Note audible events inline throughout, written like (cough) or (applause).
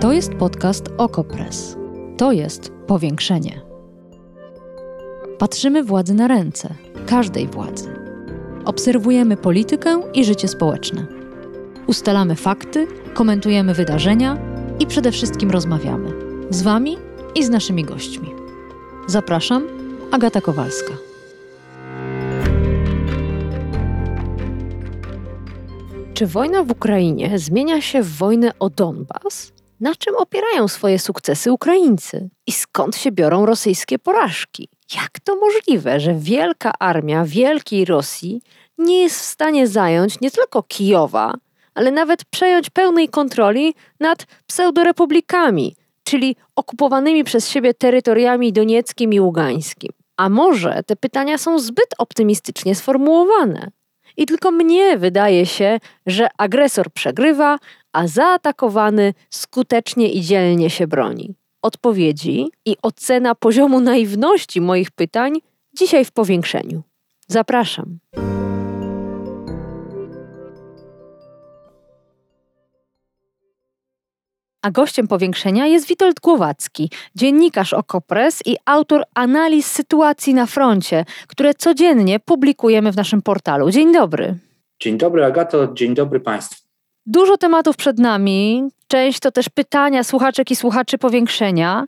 To jest podcast Okopres. To jest powiększenie. Patrzymy władzy na ręce, każdej władzy. Obserwujemy politykę i życie społeczne. Ustalamy fakty, komentujemy wydarzenia i przede wszystkim rozmawiamy z Wami i z naszymi gośćmi. Zapraszam, Agata Kowalska. Czy wojna w Ukrainie zmienia się w wojnę o Donbas? Na czym opierają swoje sukcesy Ukraińcy? I skąd się biorą rosyjskie porażki? Jak to możliwe, że wielka armia wielkiej Rosji nie jest w stanie zająć nie tylko Kijowa, ale nawet przejąć pełnej kontroli nad pseudorepublikami, czyli okupowanymi przez siebie terytoriami donieckim i ługańskim? A może te pytania są zbyt optymistycznie sformułowane? I tylko mnie wydaje się, że agresor przegrywa, a zaatakowany skutecznie i dzielnie się broni. Odpowiedzi i ocena poziomu naiwności moich pytań dzisiaj w powiększeniu. Zapraszam. A gościem powiększenia jest Witold Głowacki, dziennikarz Okopres i autor analiz sytuacji na froncie, które codziennie publikujemy w naszym portalu. Dzień dobry. Dzień dobry, Agato, dzień dobry Państwu. Dużo tematów przed nami. Część to też pytania słuchaczek i słuchaczy powiększenia.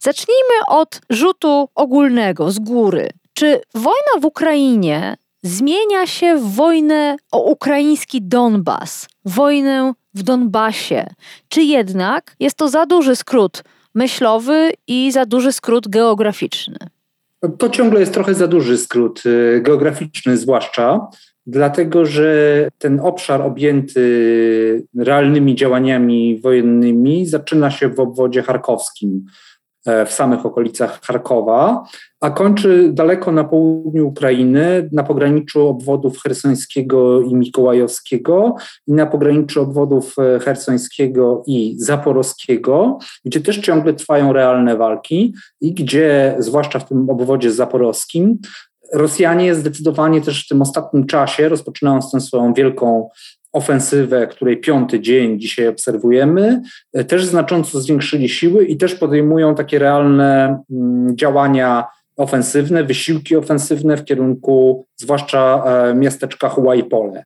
Zacznijmy od rzutu ogólnego z góry. Czy wojna w Ukrainie zmienia się w wojnę o ukraiński Donbas, wojnę w Donbasie? Czy jednak jest to za duży skrót myślowy i za duży skrót geograficzny? To ciągle jest trochę za duży skrót y, geograficzny, zwłaszcza dlatego że ten obszar objęty realnymi działaniami wojennymi zaczyna się w obwodzie charkowskim, w samych okolicach Charkowa, a kończy daleko na południu Ukrainy, na pograniczu obwodów hersońskiego i mikołajowskiego i na pograniczu obwodów e, hersońskiego i zaporowskiego, gdzie też ciągle trwają realne walki i gdzie, zwłaszcza w tym obwodzie zaporowskim, Rosjanie zdecydowanie też w tym ostatnim czasie, rozpoczynając tę swoją wielką ofensywę, której piąty dzień dzisiaj obserwujemy, e, też znacząco zwiększyli siły i też podejmują takie realne mm, działania ofensywne, wysiłki ofensywne w kierunku zwłaszcza e, miasteczka Huaypole.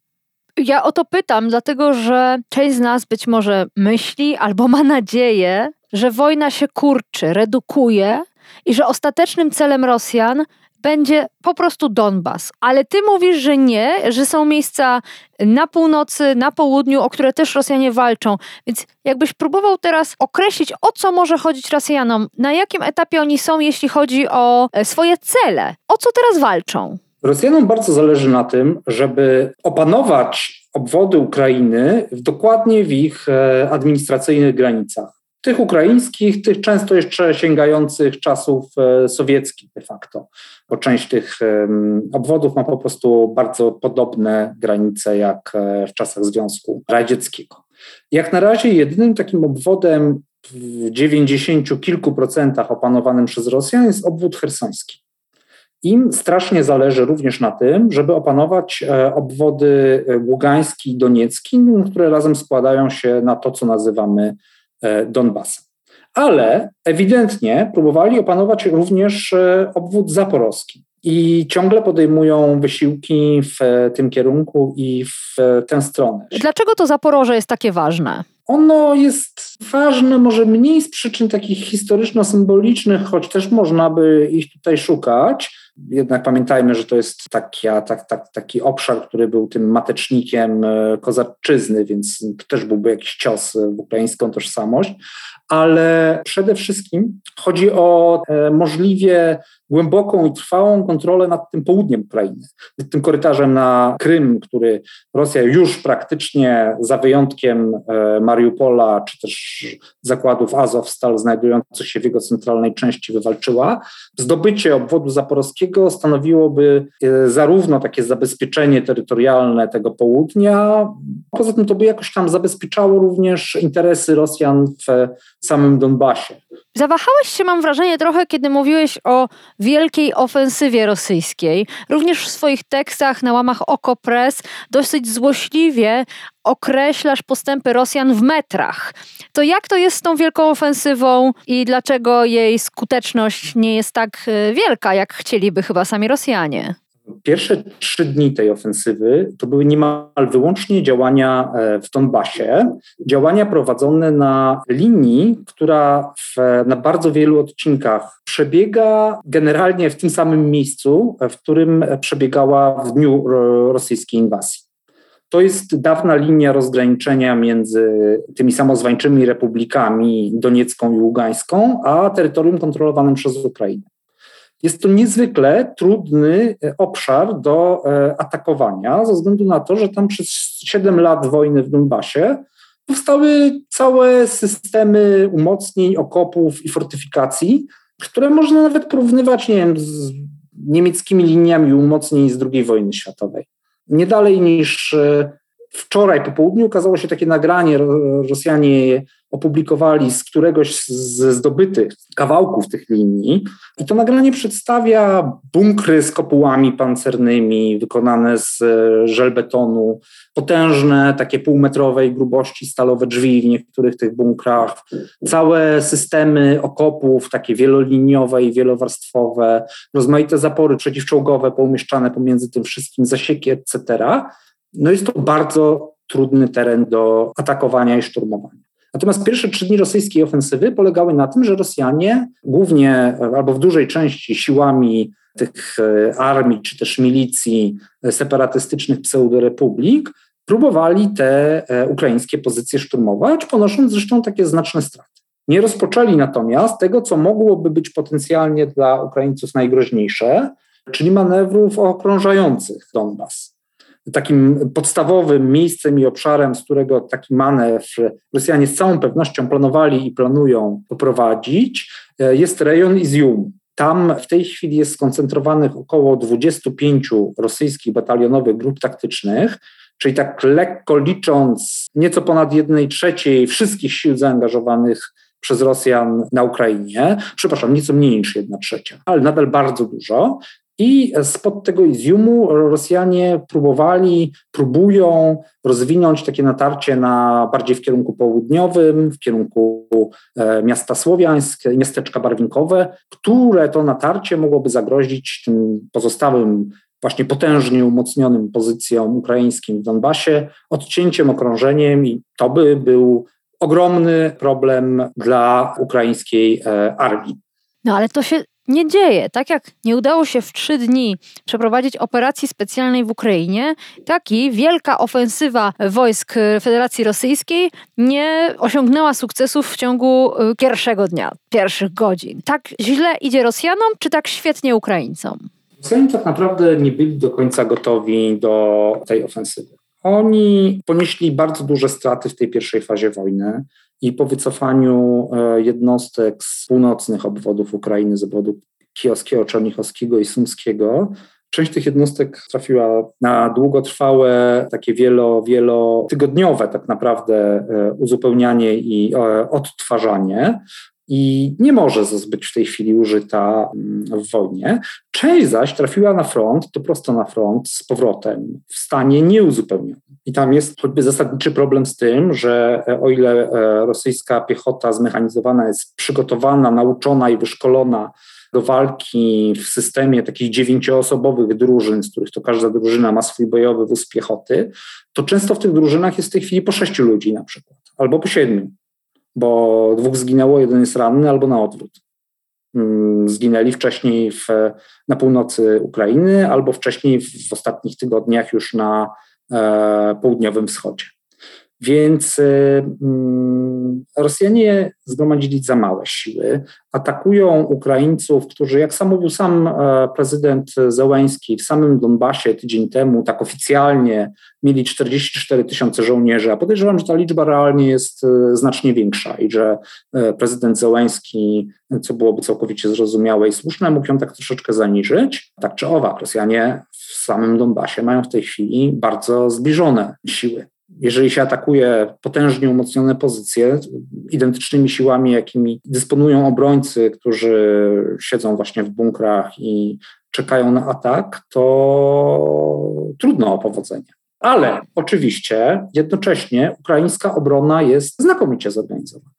Ja o to pytam, dlatego że część z nas być może myśli albo ma nadzieję, że wojna się kurczy, redukuje i że ostatecznym celem Rosjan będzie po prostu Donbas. Ale ty mówisz, że nie, że są miejsca na północy, na południu, o które też Rosjanie walczą. Więc jakbyś próbował teraz określić, o co może chodzić Rosjanom, na jakim etapie oni są, jeśli chodzi o e, swoje cele, o co teraz walczą? Rosjanom bardzo zależy na tym, żeby opanować obwody Ukrainy dokładnie w ich e, administracyjnych granicach tych ukraińskich, tych często jeszcze sięgających czasów e, sowieckich de facto, bo część tych obwodów ma po prostu bardzo podobne granice jak e, w czasach Związku Radzieckiego. Jak na razie jedynym takim obwodem w 90 kilku procentach opanowanym przez Rosjan jest obwód hersoński. Im strasznie zależy również na tym, żeby opanować e, obwody ługański i doniecki, które razem składają się na to, co nazywamy Donbasa. Ale ewidentnie próbowali opanować również e, obwód zaporowski i ciągle podejmują wysiłki w e, tym kierunku i w tę stronę. Dlaczego to Zaporoże jest takie ważne? Ono jest ważne może mniej z przyczyn takich historyczno-symbolicznych, choć też można by ich tutaj szukać. Jednak pamiętajmy, że to jest taki, tak, tak, taki obszar, który był tym matecznikiem kozaczyzny, więc też byłby jakiś cios w ukraińską tożsamość. Ale przede wszystkim chodzi o e, możliwie głęboką i trwałą kontrolę nad tym południem Ukrainy, nad tym korytarzem na Krym, który Rosja już praktycznie za wyjątkiem e, Mariupola czy też zakładów Azowstal znajdujących się w jego centralnej części wywalczyła. Zdobycie obwodu zaporowskiego stanowiłoby e, zarówno takie zabezpieczenie terytorialne tego południa, poza tym to by jakoś tam zabezpieczało również interesy Rosjan w samym Donbasie. Zawahałeś się, mam wrażenie, trochę, kiedy mówiłeś o wielkiej ofensywie rosyjskiej. Również w swoich tekstach na łamach Okopres dosyć złośliwie określasz postępy Rosjan w metrach. To jak to jest z tą wielką ofensywą i dlaczego jej skuteczność nie jest tak e, wielka, jak chcieliby chyba sami Rosjanie? Pierwsze trzy dni tej ofensywy to były niemal wyłącznie działania e, w Donbasie, działania prowadzone na linii, która w, na bardzo wielu odcinkach przebiega generalnie w tym samym miejscu, w którym przebiegała w dniu rosyjskiej inwazji. To jest dawna linia rozgraniczenia między tymi samozwańczymi republikami Doniecką i Ługańską, a terytorium kontrolowanym przez Ukrainę. Jest to niezwykle trudny e, obszar do e, atakowania, ze względu na to, że tam przez 7 lat wojny w Donbasie powstały całe systemy umocnień, okopów i fortyfikacji, które można nawet porównywać, nie wiem, z niemieckimi liniami umocnień z II wojny światowej. Nie dalej niż e, wczoraj po południu ukazało się takie nagranie, Rosjanie opublikowali z któregoś ze zdobytych kawałków tych linii. I to nagranie przedstawia bunkry z kopułami pancernymi wykonane z e, żelbetonu, potężne, takie półmetrowej grubości stalowe drzwi w niektórych tych bunkrach, całe systemy okopów, takie wieloliniowe i wielowarstwowe, rozmaite zapory przeciwczołgowe poumieszczane pomiędzy tym wszystkim, zasieki, etc. No jest to bardzo trudny teren do atakowania i szturmowania. Natomiast pierwsze trzy dni rosyjskiej ofensywy polegały na tym, że Rosjanie głównie albo w dużej części siłami tych e, armii czy też milicji separatystycznych pseudorepublik próbowali te e, ukraińskie pozycje szturmować, ponosząc zresztą takie znaczne straty. Nie rozpoczęli natomiast tego, co mogłoby być potencjalnie dla Ukraińców najgroźniejsze, czyli manewrów okrążających Donbas takim podstawowym miejscem i obszarem, z którego taki manewr Rosjanie z całą pewnością planowali i planują poprowadzić, e, jest rejon Izium. Tam w tej chwili jest skoncentrowanych około 25 rosyjskich batalionowych grup taktycznych, czyli tak lekko licząc nieco ponad jednej trzeciej wszystkich sił zaangażowanych przez Rosjan na Ukrainie. Przepraszam, nieco mniej niż jedna trzecia, ale nadal bardzo dużo. I spod tego Iziumu Rosjanie próbowali, próbują rozwinąć takie natarcie na bardziej w kierunku południowym, w kierunku e, miasta Słowiańsk, miasteczka barwinkowe, które to natarcie mogłoby zagrozić tym pozostałym właśnie potężnie umocnionym pozycjom ukraińskim w Donbasie, odcięciem, okrążeniem i to by był ogromny problem dla ukraińskiej e, armii. No ale to się nie dzieje. Tak jak nie udało się w trzy dni przeprowadzić operacji specjalnej w Ukrainie, tak i wielka ofensywa wojsk Federacji Rosyjskiej nie osiągnęła sukcesów w ciągu y, pierwszego dnia, pierwszych godzin. Tak źle idzie Rosjanom, czy tak świetnie Ukraińcom? Rosjanie tak naprawdę nie byli do końca gotowi do tej ofensywy. Oni ponieśli bardzo duże straty w tej pierwszej fazie wojny i po wycofaniu e, jednostek z północnych obwodów Ukrainy, z obwodu kijowskiego, czernichowskiego i sumskiego, Część tych jednostek trafiła na długotrwałe, takie wielo, wielotygodniowe tak naprawdę e, uzupełnianie i e, odtwarzanie i nie może być w tej chwili użyta mm, w wojnie. Część zaś trafiła na front, to prosto na front z powrotem, w stanie nieuzupełnionym. I tam jest choćby zasadniczy problem z tym, że e, o ile e, rosyjska piechota zmechanizowana jest przygotowana, nauczona i wyszkolona do walki w systemie takich dziewięcioosobowych drużyn, z których to każda drużyna ma swój bojowy wóz piechoty, to często w tych drużynach jest w tej chwili po sześciu ludzi na przykład, albo po siedmiu bo dwóch zginęło, jeden jest ranny albo na odwrót. Mm, zginęli wcześniej w, na północy Ukrainy albo wcześniej w ostatnich tygodniach już na południowym wschodzie. Więc y, mm, Rosjanie zgromadzili za małe siły, atakują Ukraińców, którzy, jak sam mówił sam e, prezydent Zełęński, w samym Donbasie tydzień temu, tak oficjalnie mieli 44 tysiące żołnierzy, a podejrzewam, że ta liczba realnie jest e, znacznie większa i że e, prezydent Zełęński, co byłoby całkowicie zrozumiałe i słuszne, mógł ją tak troszeczkę zaniżyć. Tak czy owak, Rosjanie w samym Donbasie mają w tej chwili bardzo zbliżone siły jeżeli się atakuje potężnie umocnione pozycje, identycznymi siłami, jakimi dysponują obrońcy, którzy siedzą właśnie w bunkrach i czekają na atak, to trudno o powodzenie. Ale oczywiście jednocześnie ukraińska obrona jest znakomicie zorganizowana.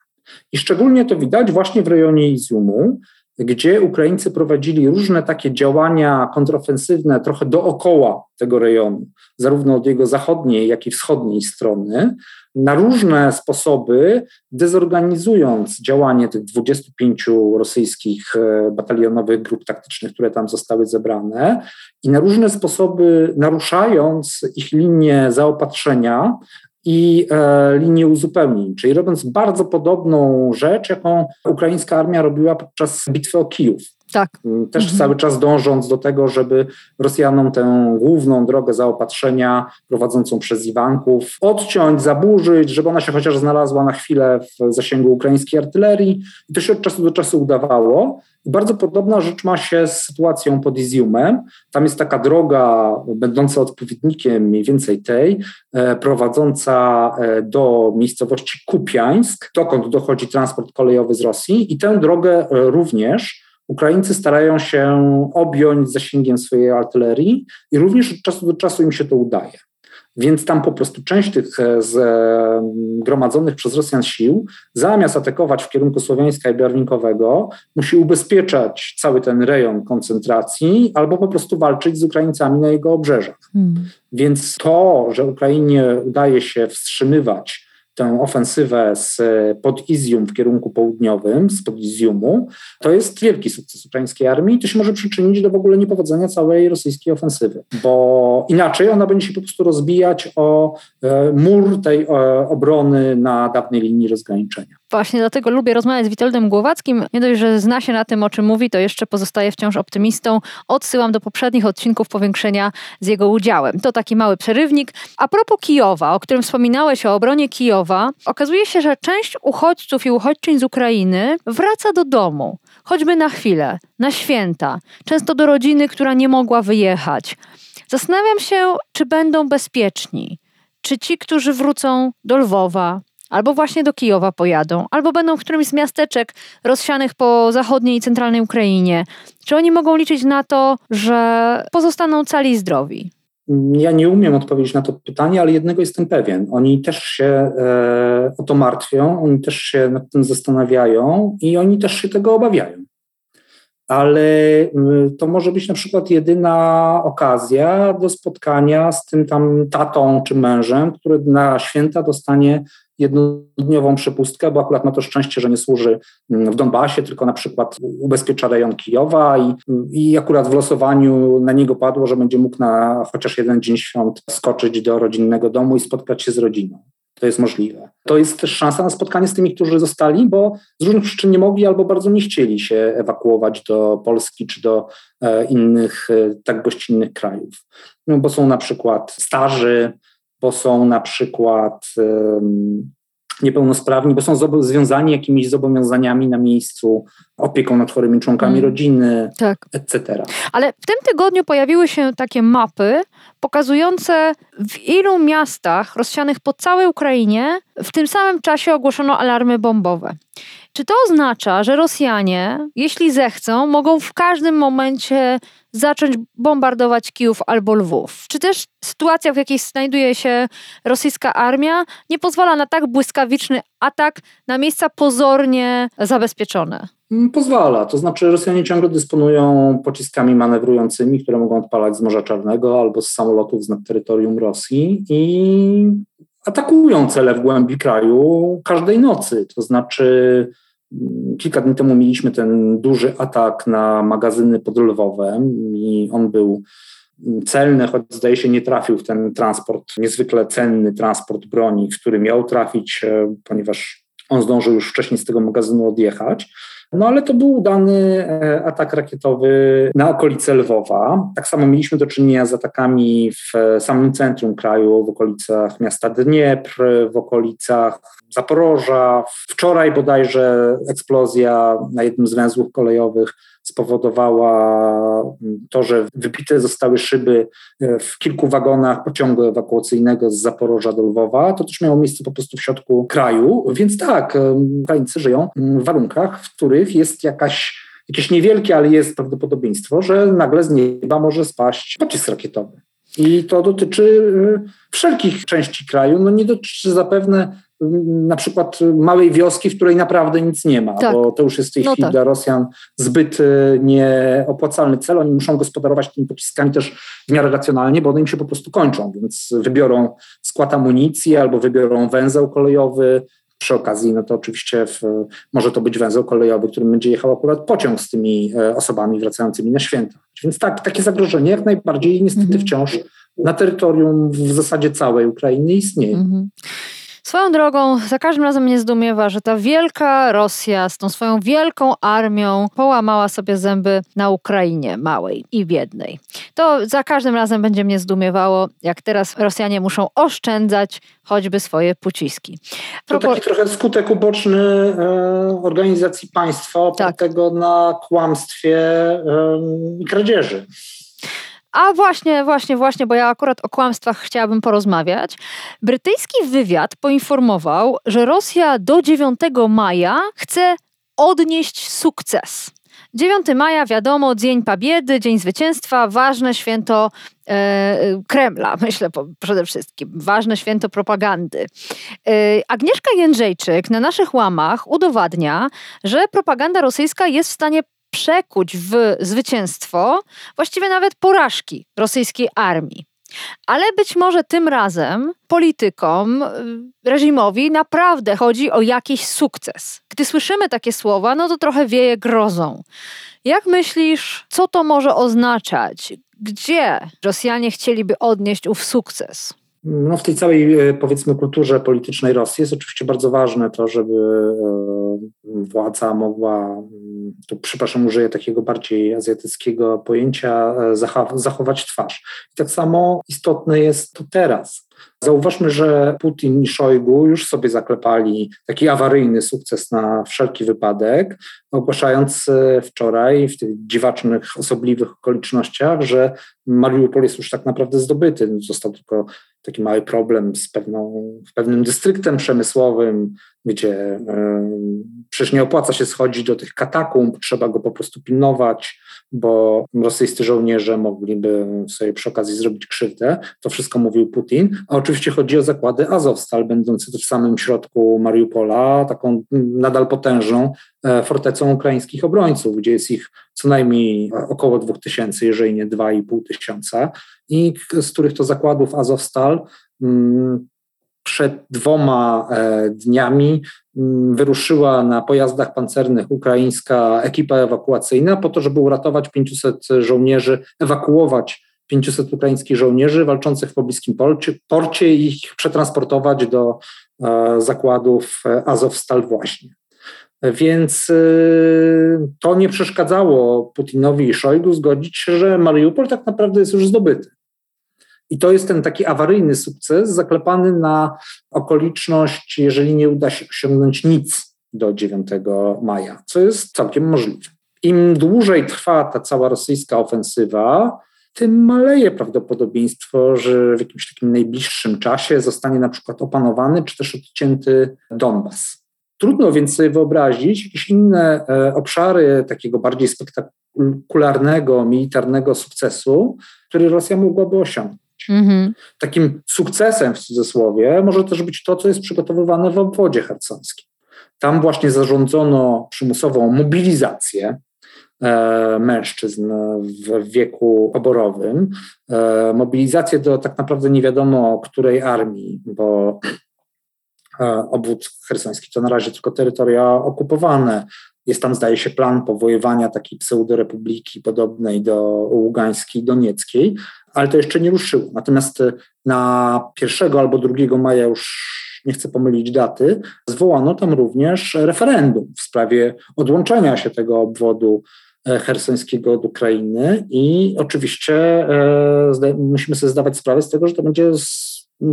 I szczególnie to widać właśnie w rejonie Iziumu, gdzie Ukraińcy prowadzili różne takie działania kontrofensywne trochę dookoła tego rejonu, zarówno od jego zachodniej, jak i wschodniej strony, na różne sposoby, dezorganizując działanie tych 25 rosyjskich e, batalionowych grup taktycznych, które tam zostały zebrane, i na różne sposoby naruszając ich linię zaopatrzenia, i e, linię uzupełnień, czyli robiąc bardzo podobną rzecz, jaką ukraińska armia robiła podczas bitwy o Kijów. Tak. Mm, też mhm. cały czas dążąc do tego, żeby Rosjanom tę główną drogę zaopatrzenia prowadzącą przez Iwanków odciąć, zaburzyć, żeby ona się chociaż znalazła na chwilę w zasięgu ukraińskiej artylerii. I to się od czasu do czasu udawało. Bardzo podobna rzecz ma się z sytuacją pod Iziumem. Tam jest taka droga będąca odpowiednikiem mniej więcej tej, e, prowadząca e, do miejscowości Kupiańsk, dokąd dochodzi transport kolejowy z Rosji i tę drogę e, również Ukraińcy starają się objąć zasięgiem swojej artylerii i również od czasu do czasu im się to udaje. Więc tam po prostu część tych e, zgromadzonych przez Rosjan sił, zamiast atakować w kierunku Słowiańska i Barwinkowego, musi ubezpieczać cały ten rejon koncentracji albo po prostu walczyć z Ukraińcami na jego obrzeżach. Hmm. Więc to, że Ukrainie udaje się wstrzymywać tę ofensywę z pod Izium w kierunku południowym, z pod Iziumu, to jest wielki sukces ukraińskiej armii i to się może przyczynić do w ogóle niepowodzenia całej rosyjskiej ofensywy, bo inaczej ona będzie się po prostu rozbijać o e, mur tej e, obrony na dawnej linii rozgraniczenia. Właśnie dlatego lubię rozmawiać z Witoldem Głowackim. Nie dość, że zna się na tym, o czym mówi, to jeszcze pozostaje wciąż optymistą. Odsyłam do poprzednich odcinków powiększenia z jego udziałem. To taki mały przerywnik. A propos Kijowa, o którym wspominałeś, o obronie Kijowa, okazuje się, że część uchodźców i uchodźczyń z Ukrainy wraca do domu, choćby na chwilę, na święta, często do rodziny, która nie mogła wyjechać. Zastanawiam się, czy będą bezpieczni. Czy ci, którzy wrócą do Lwowa, albo właśnie do Kijowa pojadą, albo będą w którymś z miasteczek rozsianych po zachodniej i centralnej Ukrainie. Czy oni mogą liczyć na to, że pozostaną cali i zdrowi? Ja nie umiem odpowiedzieć na to pytanie, ale jednego jestem pewien. Oni też się e, o to martwią, oni też się nad tym zastanawiają i oni też się tego obawiają. Ale to może być na przykład jedyna okazja do spotkania z tym tam tatą czy mężem, który na święta dostanie jednodniową przepustkę, bo akurat ma to szczęście, że nie służy mm, w Donbasie, tylko na przykład ubezpiecza rejon Kijowa i, i akurat w losowaniu na niego padło, że będzie mógł na chociaż jeden dzień świąt skoczyć do rodzinnego domu i spotkać się z rodziną. To jest możliwe. To jest też szansa na spotkanie z tymi, którzy zostali, bo z różnych przyczyn nie mogli albo bardzo nie chcieli się ewakuować do Polski czy do e, innych, e, tak gościnnych krajów. No, bo są na przykład starzy, bo są na przykład niepełnosprawni, bo są związani jakimiś zobowiązaniami na miejscu, opieką nad chorymi członkami mm. rodziny, tak. etc. Ale w tym tygodniu pojawiły się takie mapy pokazujące w ilu miastach rozsianych po całej Ukrainie w tym samym czasie ogłoszono alarmy bombowe. Czy to oznacza, że Rosjanie, jeśli zechcą, mogą w każdym momencie zacząć bombardować Kijów albo Lwów? Czy też sytuacja, w jakiej znajduje się rosyjska armia, nie pozwala na tak błyskawiczny atak na miejsca pozornie zabezpieczone? Mm, pozwala. To znaczy, Rosjanie ciągle dysponują pociskami manewrującymi, które mogą odpalać z Morza Czarnego albo z samolotów z nad terytorium Rosji i atakują cele w głębi kraju każdej nocy. To znaczy, Kilka dni temu mieliśmy ten duży atak na magazyny pod Lwowem i on był celny, choć zdaje się nie trafił w ten transport, niezwykle cenny transport broni, który miał trafić, e, ponieważ on zdążył już wcześniej z tego magazynu odjechać. No ale to był udany e, atak rakietowy na okolice Lwowa. Tak samo mieliśmy do czynienia z atakami w e, samym centrum kraju, w okolicach miasta Dniepr, w okolicach Zaporoża. Wczoraj bodajże eksplozja na jednym z węzłów kolejowych spowodowała to, że wybite zostały szyby e, w kilku wagonach pociągu ewakuacyjnego z Zaporoża do Lwowa. To też miało miejsce po prostu w środku kraju, więc tak, Ukraińcy żyją w warunkach, w których jest jakaś jakieś niewielkie, ale jest prawdopodobieństwo, że nagle z nieba może spaść pocisk rakietowy. I to dotyczy y, wszelkich części kraju. No nie dotyczy zapewne na przykład małej wioski, w której naprawdę nic nie ma, tak. bo to już jest w tej no chwili tak. dla Rosjan zbyt y, nieopłacalny cel. Oni muszą gospodarować tymi pociskami też w miarę racjonalnie, bo one im się po prostu kończą, więc wybiorą skład amunicji albo wybiorą węzeł kolejowy, przy okazji, no to oczywiście w, może to być węzeł kolejowy, którym będzie jechał akurat pociąg z tymi e, osobami wracającymi na święta. Więc tak, takie zagrożenie jak najbardziej niestety mhm. wciąż na terytorium w zasadzie całej Ukrainy istnieje. Mhm. Swoją drogą, za każdym razem mnie zdumiewa, że ta wielka Rosja z tą swoją wielką armią połamała sobie zęby na Ukrainie małej i biednej. To za każdym razem będzie mnie zdumiewało, jak teraz Rosjanie muszą oszczędzać choćby swoje pociski. To taki trochę skutek uboczny e, organizacji państwa opartego tak. na kłamstwie e, i kradzieży. A właśnie, właśnie, właśnie, bo ja akurat o kłamstwach chciałabym porozmawiać. Brytyjski wywiad poinformował, że Rosja do 9 maja chce odnieść sukces. 9 maja, wiadomo, Dzień Pabiedy, Dzień Zwycięstwa, ważne święto e, Kremla, (laughs) myślę po, przede wszystkim, ważne święto propagandy. E, Agnieszka Jędrzejczyk na naszych łamach udowadnia, że propaganda rosyjska jest w stanie przekuć w zwycięstwo, właściwie nawet porażki rosyjskiej armii. Ale być może tym razem politykom, y, reżimowi naprawdę chodzi o jakiś sukces. Gdy słyszymy takie słowa, no to trochę wieje grozą. Jak myślisz, co to może oznaczać? Gdzie Rosjanie chcieliby odnieść ów sukces? No w tej całej, e, powiedzmy, kulturze politycznej Rosji jest oczywiście bardzo ważne to, żeby e, władza mogła, mm, tu przepraszam, użyję takiego bardziej azjatyckiego pojęcia, e, zachować twarz. I tak samo istotne jest to teraz. Zauważmy, że Putin i Szojgu już sobie zaklepali taki awaryjny sukces na wszelki wypadek, ogłaszając wczoraj w tych dziwacznych, osobliwych okolicznościach, że Mariupol jest już tak naprawdę zdobyty. Został tylko taki mały problem z pewną, pewnym dystryktem przemysłowym, gdzie przecież nie opłaca się schodzić do tych katakumb, trzeba go po prostu pilnować, bo rosyjscy żołnierze mogliby sobie przy okazji zrobić krzywdę. To wszystko mówił Putin. A oczywiście chodzi o zakłady Azowstal, będące w samym środku Mariupola, taką nadal potężną e, fortecą ukraińskich obrońców, gdzie jest ich co najmniej około 2000, jeżeli nie 2,5 tysiąca, i z których to zakładów Azowstal mm, przed dwoma e, dniami mm, wyruszyła na pojazdach pancernych ukraińska ekipa ewakuacyjna po to, żeby uratować 500 żołnierzy, ewakuować 500 ukraińskich żołnierzy walczących w pobliskim porcie, i ich przetransportować do e, zakładów e, Azowstal właśnie. Więc to nie przeszkadzało Putinowi i Szojgu zgodzić się, że Mariupol tak naprawdę jest już zdobyty. I to jest ten taki awaryjny sukces, zaklepany na okoliczność, jeżeli nie uda się osiągnąć nic do 9 maja, co jest całkiem możliwe. Im dłużej trwa ta cała rosyjska ofensywa, tym maleje prawdopodobieństwo, że w jakimś takim najbliższym czasie zostanie na przykład opanowany czy też odcięty Donbas. Trudno więc sobie wyobrazić jakieś inne e, obszary takiego bardziej spektakularnego, militarnego sukcesu, który Rosja mogłaby osiągnąć. Mhm. Takim sukcesem w cudzysłowie może też być to, co jest przygotowywane w obwodzie hercońskim. Tam właśnie zarządzono przymusową mobilizację e, mężczyzn w wieku oborowym. E, mobilizację do tak naprawdę nie wiadomo której armii, bo obwód hersoński to na razie tylko terytoria okupowane. Jest tam, zdaje się, plan powoływania takiej pseudorepubliki podobnej do Ługańskiej, Donieckiej, ale to jeszcze nie ruszyło. Natomiast e, na 1 albo 2 maja już nie chcę pomylić daty, zwołano tam również referendum w sprawie odłączenia się tego obwodu e, hersońskiego od Ukrainy i oczywiście e, musimy sobie zdawać sprawę z tego, że to będzie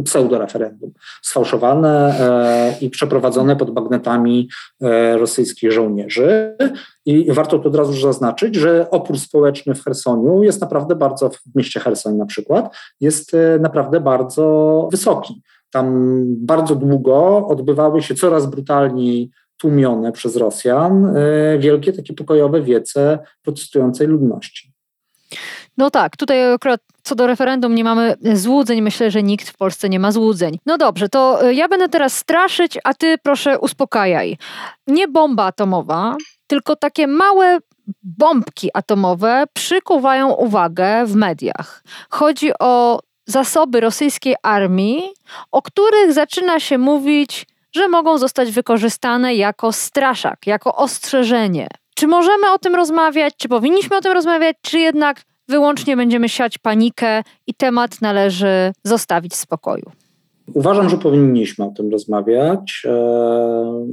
pseudoreferendum, sfałszowane e, i przeprowadzone pod bagnetami e, rosyjskich żołnierzy. I warto tu od razu zaznaczyć, że opór społeczny w Hersoniu jest naprawdę bardzo, w mieście Hersoń na przykład, jest e, naprawdę bardzo wysoki. Tam bardzo długo odbywały się coraz brutalniej tłumione przez Rosjan wielkie takie pokojowe wiece protestującej ludności. No tak, tutaj akurat co do referendum nie mamy złudzeń. Myślę, że nikt w Polsce nie ma złudzeń. No dobrze, to e, ja będę teraz straszyć, a ty proszę uspokajaj. Nie bomba atomowa, tylko takie małe bombki atomowe przykuwają uwagę w mediach. Chodzi o zasoby rosyjskiej armii, o których zaczyna się mówić, że mogą zostać wykorzystane jako straszak, jako ostrzeżenie. Czy możemy o tym rozmawiać? Czy powinniśmy o tym rozmawiać? Czy jednak wyłącznie będziemy siać panikę i temat należy zostawić w spokoju. Uważam, że powinniśmy o tym rozmawiać, e,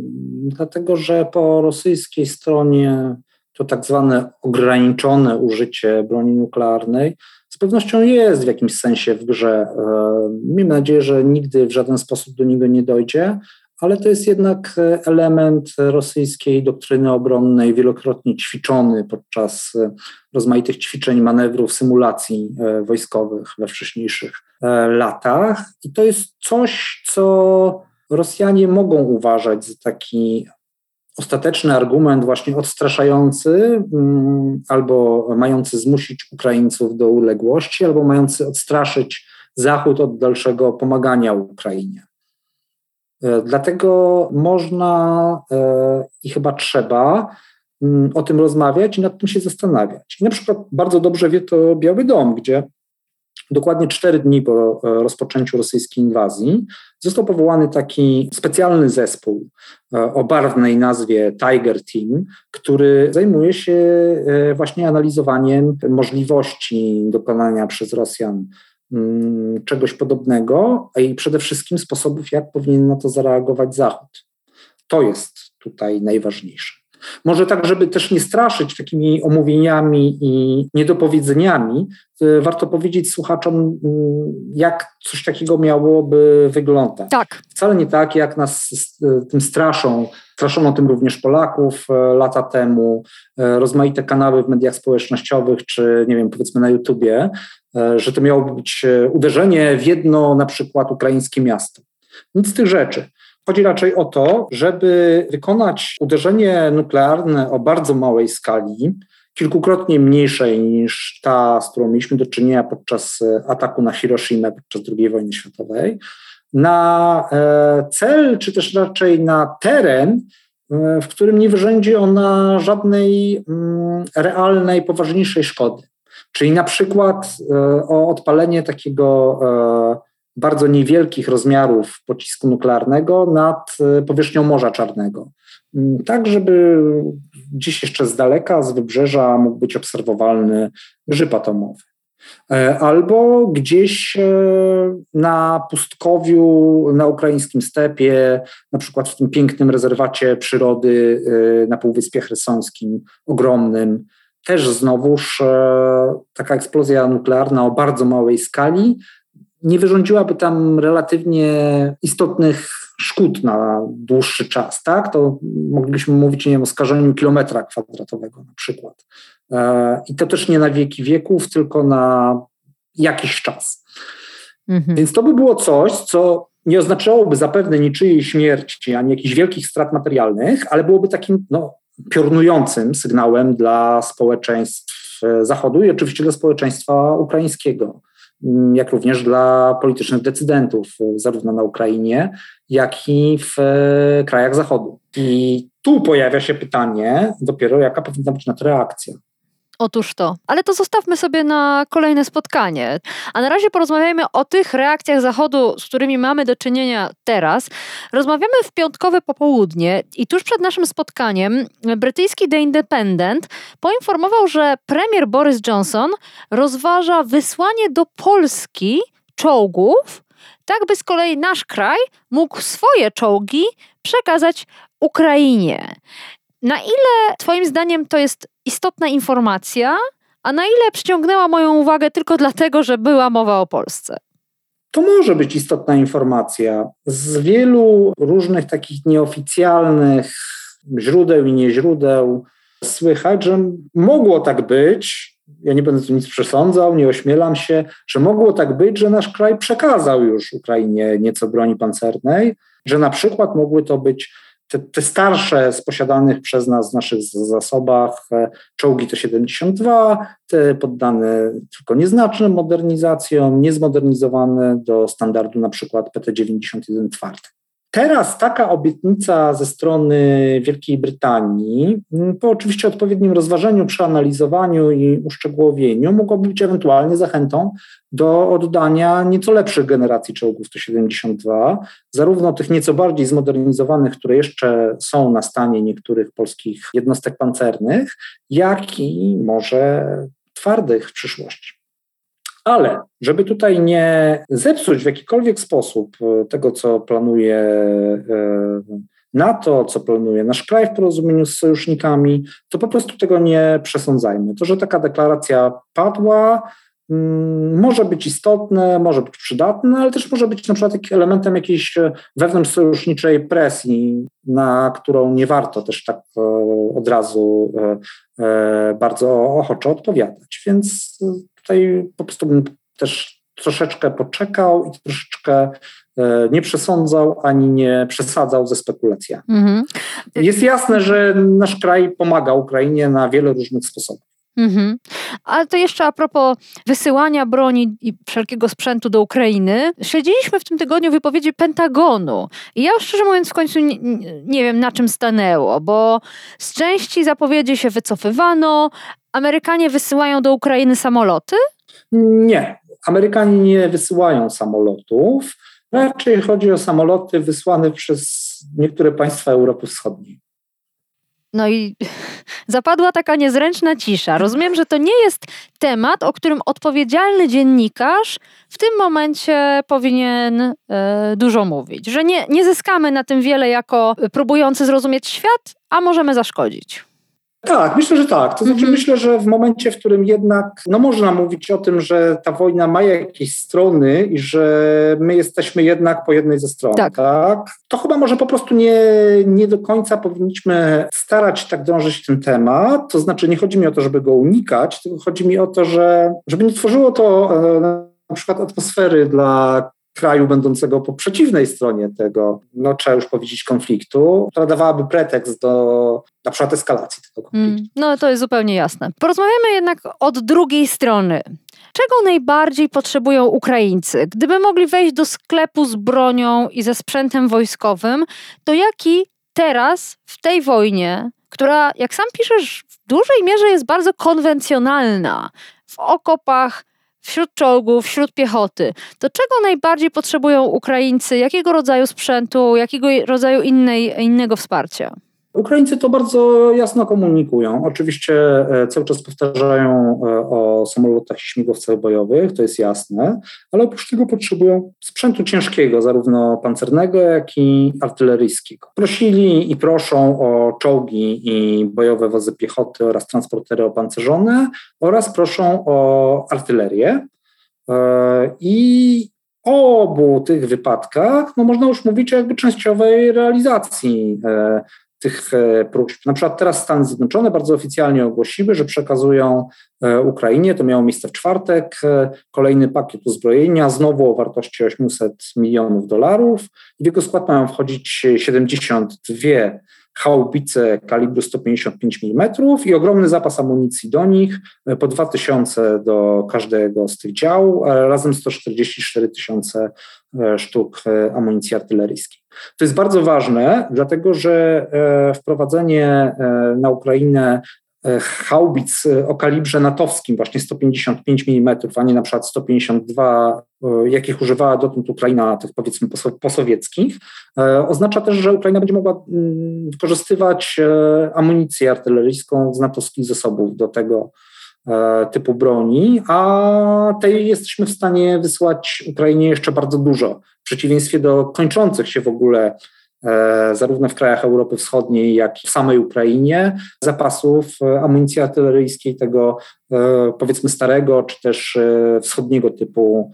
dlatego że po rosyjskiej stronie to tak zwane ograniczone użycie broni nuklearnej z pewnością jest w jakimś sensie w grze. E, miejmy nadzieję, że nigdy w żaden sposób do niego nie dojdzie, ale to jest jednak e, element rosyjskiej doktryny obronnej, wielokrotnie ćwiczony podczas e, rozmaitych ćwiczeń, manewrów, symulacji e, wojskowych we wcześniejszych latach. I to jest coś, co Rosjanie mogą uważać za taki ostateczny argument, właśnie odstraszający, mm, albo mający zmusić Ukraińców do uległości, albo mający odstraszyć Zachód od dalszego pomagania Ukrainie. E, dlatego można e, i chyba trzeba mm, o tym rozmawiać i nad tym się zastanawiać. I na przykład bardzo dobrze wie to Biały Dom, gdzie dokładnie cztery dni po e, rozpoczęciu rosyjskiej inwazji został powołany taki specjalny zespół o barwnej nazwie Tiger Team, który zajmuje się właśnie analizowaniem możliwości dokonania przez Rosjan czegoś podobnego, i przede wszystkim sposobów, jak powinien na to zareagować Zachód. To jest tutaj najważniejsze. Może tak, żeby też nie straszyć takimi omówieniami i niedopowiedzeniami, y, warto powiedzieć słuchaczom, mm, jak coś takiego miałoby wyglądać. Tak. Wcale nie tak, jak nas tym straszą. Straszono tym również Polaków e, lata temu, e, rozmaite kanały w mediach społecznościowych, czy nie wiem, powiedzmy na YouTubie, e, że to miało być uderzenie w jedno na przykład ukraińskie miasto. Nic z tych rzeczy. Chodzi raczej o to, żeby wykonać uderzenie nuklearne o bardzo małej skali, kilkukrotnie mniejszej niż ta, z którą mieliśmy do czynienia podczas ataku na Hiroshima podczas II wojny światowej, na e, cel, czy też raczej na teren, e, w którym nie wyrzędzi ona żadnej mm, realnej, poważniejszej szkody. Czyli na przykład o odpalenie takiego bardzo niewielkich rozmiarów pocisku nuklearnego nad e, powierzchnią Morza Czarnego. Mm, tak, żeby gdzieś jeszcze z daleka, z wybrzeża mógł być obserwowalny grzyb atomowy. E, albo gdzieś e, na pustkowiu, na ukraińskim stepie, na przykład w tym pięknym rezerwacie przyrody na Półwyspie Chersonskim, ogromnym, też znowuż taka eksplozja nuklearna o bardzo małej skali, nie wyrządziłaby tam relatywnie istotnych szkód na dłuższy czas, tak? To moglibyśmy mówić nie wiem, o skażeniu kilometra kwadratowego na przykład. E, I to też nie na wieki wieków, tylko na jakiś czas. Mhm. Więc to by było coś, co nie oznaczałoby zapewne niczyjej śmierci, ani jakichś wielkich strat materialnych, ale byłoby takim no, piorunującym sygnałem dla społeczeństw Zachodu i oczywiście dla społeczeństwa ukraińskiego. Mm, jak również dla politycznych decydentów, zarówno na Ukrainie, jak i w e, krajach Zachodu. I tu pojawia się pytanie dopiero, jaka powinna być na to reakcja. Otóż to. Ale to zostawmy sobie na kolejne spotkanie. A na razie porozmawiajmy o tych reakcjach Zachodu, z którymi mamy do czynienia teraz. Rozmawiamy w piątkowe popołudnie i tuż przed naszym spotkaniem brytyjski The Independent poinformował, że premier Boris Johnson rozważa wysłanie do Polski czołgów, tak by z kolei nasz kraj mógł swoje czołgi przekazać Ukrainie. Na ile Twoim zdaniem to jest istotna informacja, a na ile przyciągnęła moją uwagę tylko dlatego, że była mowa o Polsce? To może być istotna informacja. Z wielu różnych takich nieoficjalnych źródeł i nieźródeł słychać, że mogło tak być, ja nie będę tu nic przesądzał, nie ośmielam się, że mogło tak być, że nasz kraj przekazał już Ukrainie nieco broni pancernej, że na przykład mogły to być te, te starsze z posiadanych przez nas w naszych zasobach e, czołgi T-72, te poddane tylko nieznacznym modernizacjom, niezmodernizowane do standardu na przykład PT-91 twardy. Teraz taka obietnica ze strony Wielkiej Brytanii, mm, po oczywiście odpowiednim rozważeniu, przeanalizowaniu i uszczegółowieniu, mogłaby być ewentualnie zachętą do oddania nieco lepszych generacji czołgów Tu-72, zarówno tych nieco bardziej zmodernizowanych, które jeszcze są na stanie niektórych polskich jednostek pancernych, jak i może twardych w przyszłości. Ale żeby tutaj nie zepsuć w jakikolwiek sposób e, tego, co planuje e, NATO, co planuje nasz kraj w porozumieniu z sojusznikami, to po prostu tego nie przesądzajmy. To, że taka deklaracja padła, mm, może być istotne, może być przydatne, ale też może być na przykład elementem jakiejś e, wewnątrzsojuszniczej presji, na którą nie warto też tak od razu bardzo ochoczo odpowiadać. Więc tutaj po prostu bym też troszeczkę poczekał i troszeczkę e, nie przesądzał ani nie przesadzał ze spekulacjami. Mhm. Jest jasne, że nasz kraj pomaga Ukrainie na wiele różnych sposobów. Mhm. Ale to jeszcze a propos wysyłania broni i wszelkiego sprzętu do Ukrainy. Śledziliśmy w tym tygodniu wypowiedzi Pentagonu. I ja szczerze mówiąc w końcu nie, nie wiem na czym stanęło, bo z części zapowiedzi się wycofywano. Amerykanie wysyłają do Ukrainy samoloty? Nie. Amerykanie nie wysyłają samolotów. Raczej chodzi o samoloty wysłane przez niektóre państwa Europy Wschodniej. No i (laughs) zapadła taka niezręczna cisza. Rozumiem, że to nie jest temat, o którym odpowiedzialny dziennikarz w tym momencie powinien e, dużo mówić. Że nie, nie zyskamy na tym wiele jako próbujący zrozumieć świat, a możemy zaszkodzić. Tak, myślę, że tak. To znaczy, mm-hmm. myślę, że w momencie, w którym jednak no można mówić o tym, że ta wojna ma jakieś strony i że my jesteśmy jednak po jednej ze stron, tak. tak? To chyba może po prostu nie, nie do końca powinniśmy starać się tak drążyć ten temat. To znaczy, nie chodzi mi o to, żeby go unikać, tylko chodzi mi o to, że żeby nie tworzyło to e, na przykład atmosfery dla kraju będącego po przeciwnej stronie tego, no trzeba już powiedzieć, konfliktu, która dawałaby pretekst do na przykład eskalacji tego konfliktu. Mm, no to jest zupełnie jasne. Porozmawiamy jednak od drugiej strony. Czego najbardziej potrzebują Ukraińcy? Gdyby mogli wejść do sklepu z bronią i ze sprzętem wojskowym, to jaki teraz w tej wojnie, która, jak sam piszesz, w dużej mierze jest bardzo konwencjonalna, w okopach, wśród czołgów, wśród piechoty, to czego najbardziej potrzebują Ukraińcy? Jakiego rodzaju sprzętu, jakiego rodzaju innej, innego wsparcia? Ukraińcy to bardzo jasno komunikują. Oczywiście e, cały czas powtarzają e, o samolotach i śmigłowcach bojowych, to jest jasne, ale oprócz tego potrzebują sprzętu ciężkiego, zarówno pancernego, jak i artyleryjskiego. Prosili i proszą o czołgi i bojowe wozy piechoty oraz transportery opancerzone oraz proszą o artylerię. E, I o obu tych wypadkach no można już mówić o jakby częściowej realizacji tych e, próśb. Na przykład teraz Stany Zjednoczone bardzo oficjalnie ogłosiły, że przekazują e, Ukrainie, to miało miejsce w czwartek, e, kolejny pakiet uzbrojenia, znowu o wartości 800 milionów dolarów. W jego skład mają wchodzić 72 haubice kalibru 155 mm i ogromny zapas amunicji do nich, po 2000 do każdego z tych dział, razem 144 tysiące sztuk amunicji artyleryjskiej. To jest bardzo ważne, dlatego że e, wprowadzenie e, na Ukrainę e, haubic o kalibrze natowskim, właśnie 155 mm, a nie na przykład 152, jakich używała dotąd Ukraina, tych powiedzmy posowieckich, oznacza też, że Ukraina będzie mogła mm, wykorzystywać amunicję artyleryjską z natowskich zasobów do tego typu broni, a tej jesteśmy w stanie wysłać Ukrainie jeszcze bardzo dużo przeciwieństwie do kończących się w ogóle e, zarówno w krajach Europy Wschodniej, jak i w samej Ukrainie, zapasów e, amunicji artyleryjskiej tego e, powiedzmy starego, czy też wschodniego typu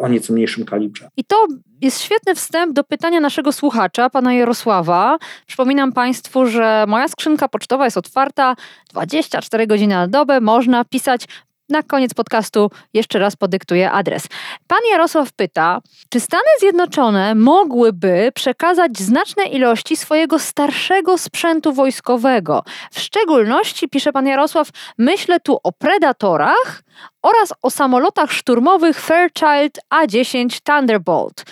o nieco mniejszym kalibrze. I to jest świetny wstęp do pytania naszego słuchacza, pana Jarosława. Przypominam Państwu, że moja skrzynka pocztowa jest otwarta 24 godziny na dobę. Można pisać na koniec podcastu jeszcze raz podyktuję adres. Pan Jarosław pyta, czy Stany Zjednoczone mogłyby przekazać znaczne ilości swojego starszego sprzętu wojskowego? W szczególności, pisze pan Jarosław, myślę tu o Predatorach oraz o samolotach szturmowych Fairchild A-10 Thunderbolt,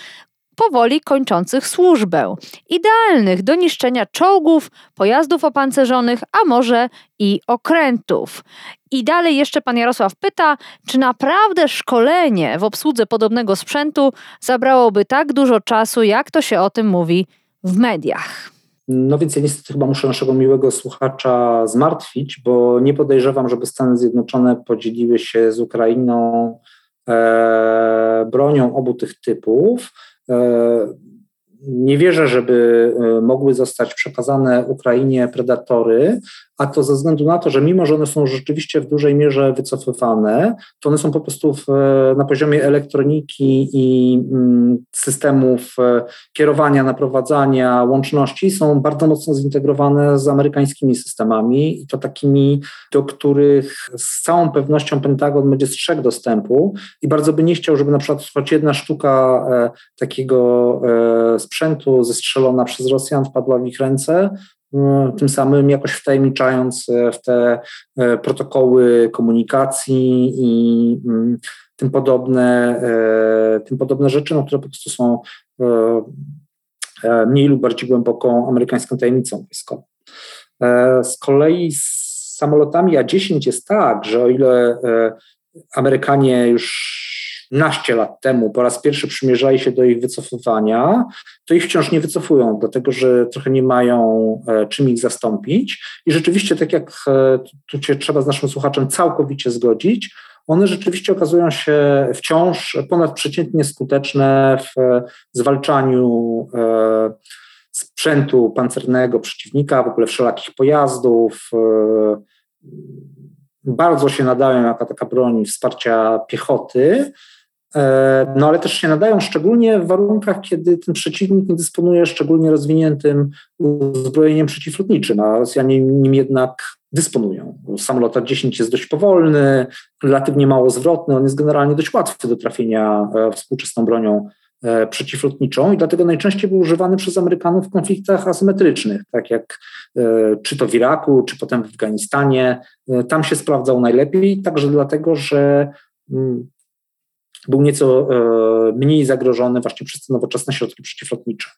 powoli kończących służbę, idealnych do niszczenia czołgów, pojazdów opancerzonych, a może i okrętów. I dalej jeszcze pan Jarosław pyta, czy naprawdę szkolenie w obsłudze podobnego sprzętu zabrałoby tak dużo czasu, jak to się o tym mówi w mediach. No więc ja niestety chyba muszę naszego miłego słuchacza zmartwić, bo nie podejrzewam, żeby Stany Zjednoczone podzieliły się z Ukrainą e, bronią obu tych typów. E, nie wierzę, żeby e, mogły zostać przekazane Ukrainie predatory, a to ze względu na to, że mimo, że one są rzeczywiście w dużej mierze wycofywane, to one są po prostu w, na poziomie elektroniki i mm, systemów e, kierowania, naprowadzania, łączności są bardzo mocno zintegrowane z amerykańskimi systemami i to takimi, do których z całą pewnością Pentagon będzie strzegł dostępu i bardzo by nie chciał, żeby na przykład choć jedna sztuka e, takiego e, sprzętu zestrzelona przez Rosjan wpadła w ich ręce, tym samym jakoś wtajemniczając e, w te e, protokoły komunikacji i mm, tym podobne, e, tym podobne rzeczy, no, które po prostu są mniej lub bardziej głęboką amerykańską tajemnicą wojskową. Z kolei z samolotami A-10 jest tak, że o ile Amerykanie już naście lat temu po raz pierwszy przymierzali się do ich wycofywania, to ich wciąż nie wycofują, dlatego że trochę nie mają e, czym ich zastąpić. I rzeczywiście, tak jak e, tu się trzeba z naszym słuchaczem całkowicie zgodzić, one rzeczywiście okazują się wciąż ponadprzeciętnie skuteczne w zwalczaniu e, sprzętu pancernego przeciwnika, w ogóle wszelakich pojazdów. Bardzo się nadają jako taka broń wsparcia piechoty, no ale też się nadają szczególnie w warunkach, kiedy ten przeciwnik nie dysponuje szczególnie rozwiniętym uzbrojeniem przeciwlotniczym, a Rosjanie nim jednak dysponują. Samolot A-10 jest dość powolny, relatywnie mało zwrotny, on jest generalnie dość łatwy do trafienia e, współczesną bronią e, przeciwlotniczą i dlatego najczęściej był używany przez Amerykanów w konfliktach asymetrycznych, tak jak czy to w Iraku, czy potem w Afganistanie. Tam się sprawdzał najlepiej, także dlatego, że mm, był nieco e, mniej zagrożony właśnie przez te nowoczesne środki przeciwlotnicze.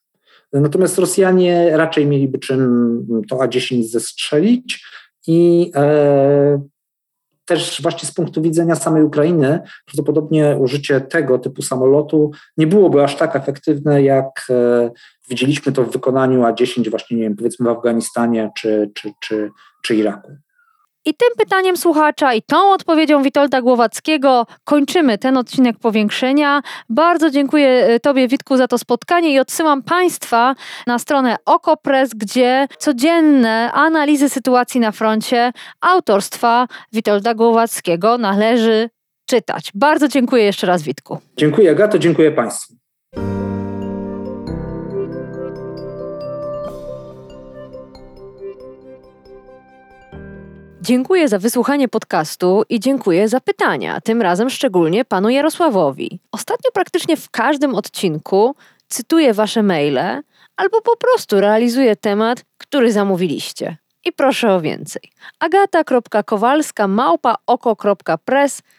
Natomiast Rosjanie raczej mieliby czym to A-10 zestrzelić i e, też właśnie z punktu widzenia samej Ukrainy prawdopodobnie użycie tego typu samolotu nie byłoby aż tak efektywne, jak e, widzieliśmy to w wykonaniu A-10 właśnie, nie wiem, powiedzmy w Afganistanie czy, czy, czy, czy Iraku. I tym pytaniem słuchacza i tą odpowiedzią Witolda Głowackiego kończymy ten odcinek powiększenia. Bardzo dziękuję e, Tobie, Witku, za to spotkanie i odsyłam Państwa na stronę Okopres, gdzie codzienne analizy sytuacji na froncie autorstwa Witolda Głowackiego należy czytać. Bardzo dziękuję jeszcze raz, Witku. Dziękuję, Gato, dziękuję Państwu. Dziękuję za wysłuchanie podcastu i dziękuję za pytania, tym razem szczególnie panu Jarosławowi. Ostatnio praktycznie w każdym odcinku cytuję wasze maile albo po prostu realizuję temat, który zamówiliście. I proszę o więcej. agata.kowalska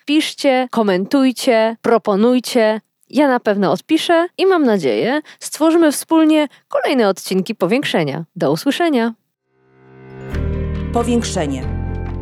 Piszcie, komentujcie, proponujcie. Ja na pewno odpiszę i mam nadzieję stworzymy wspólnie kolejne odcinki powiększenia. Do usłyszenia. Powiększenie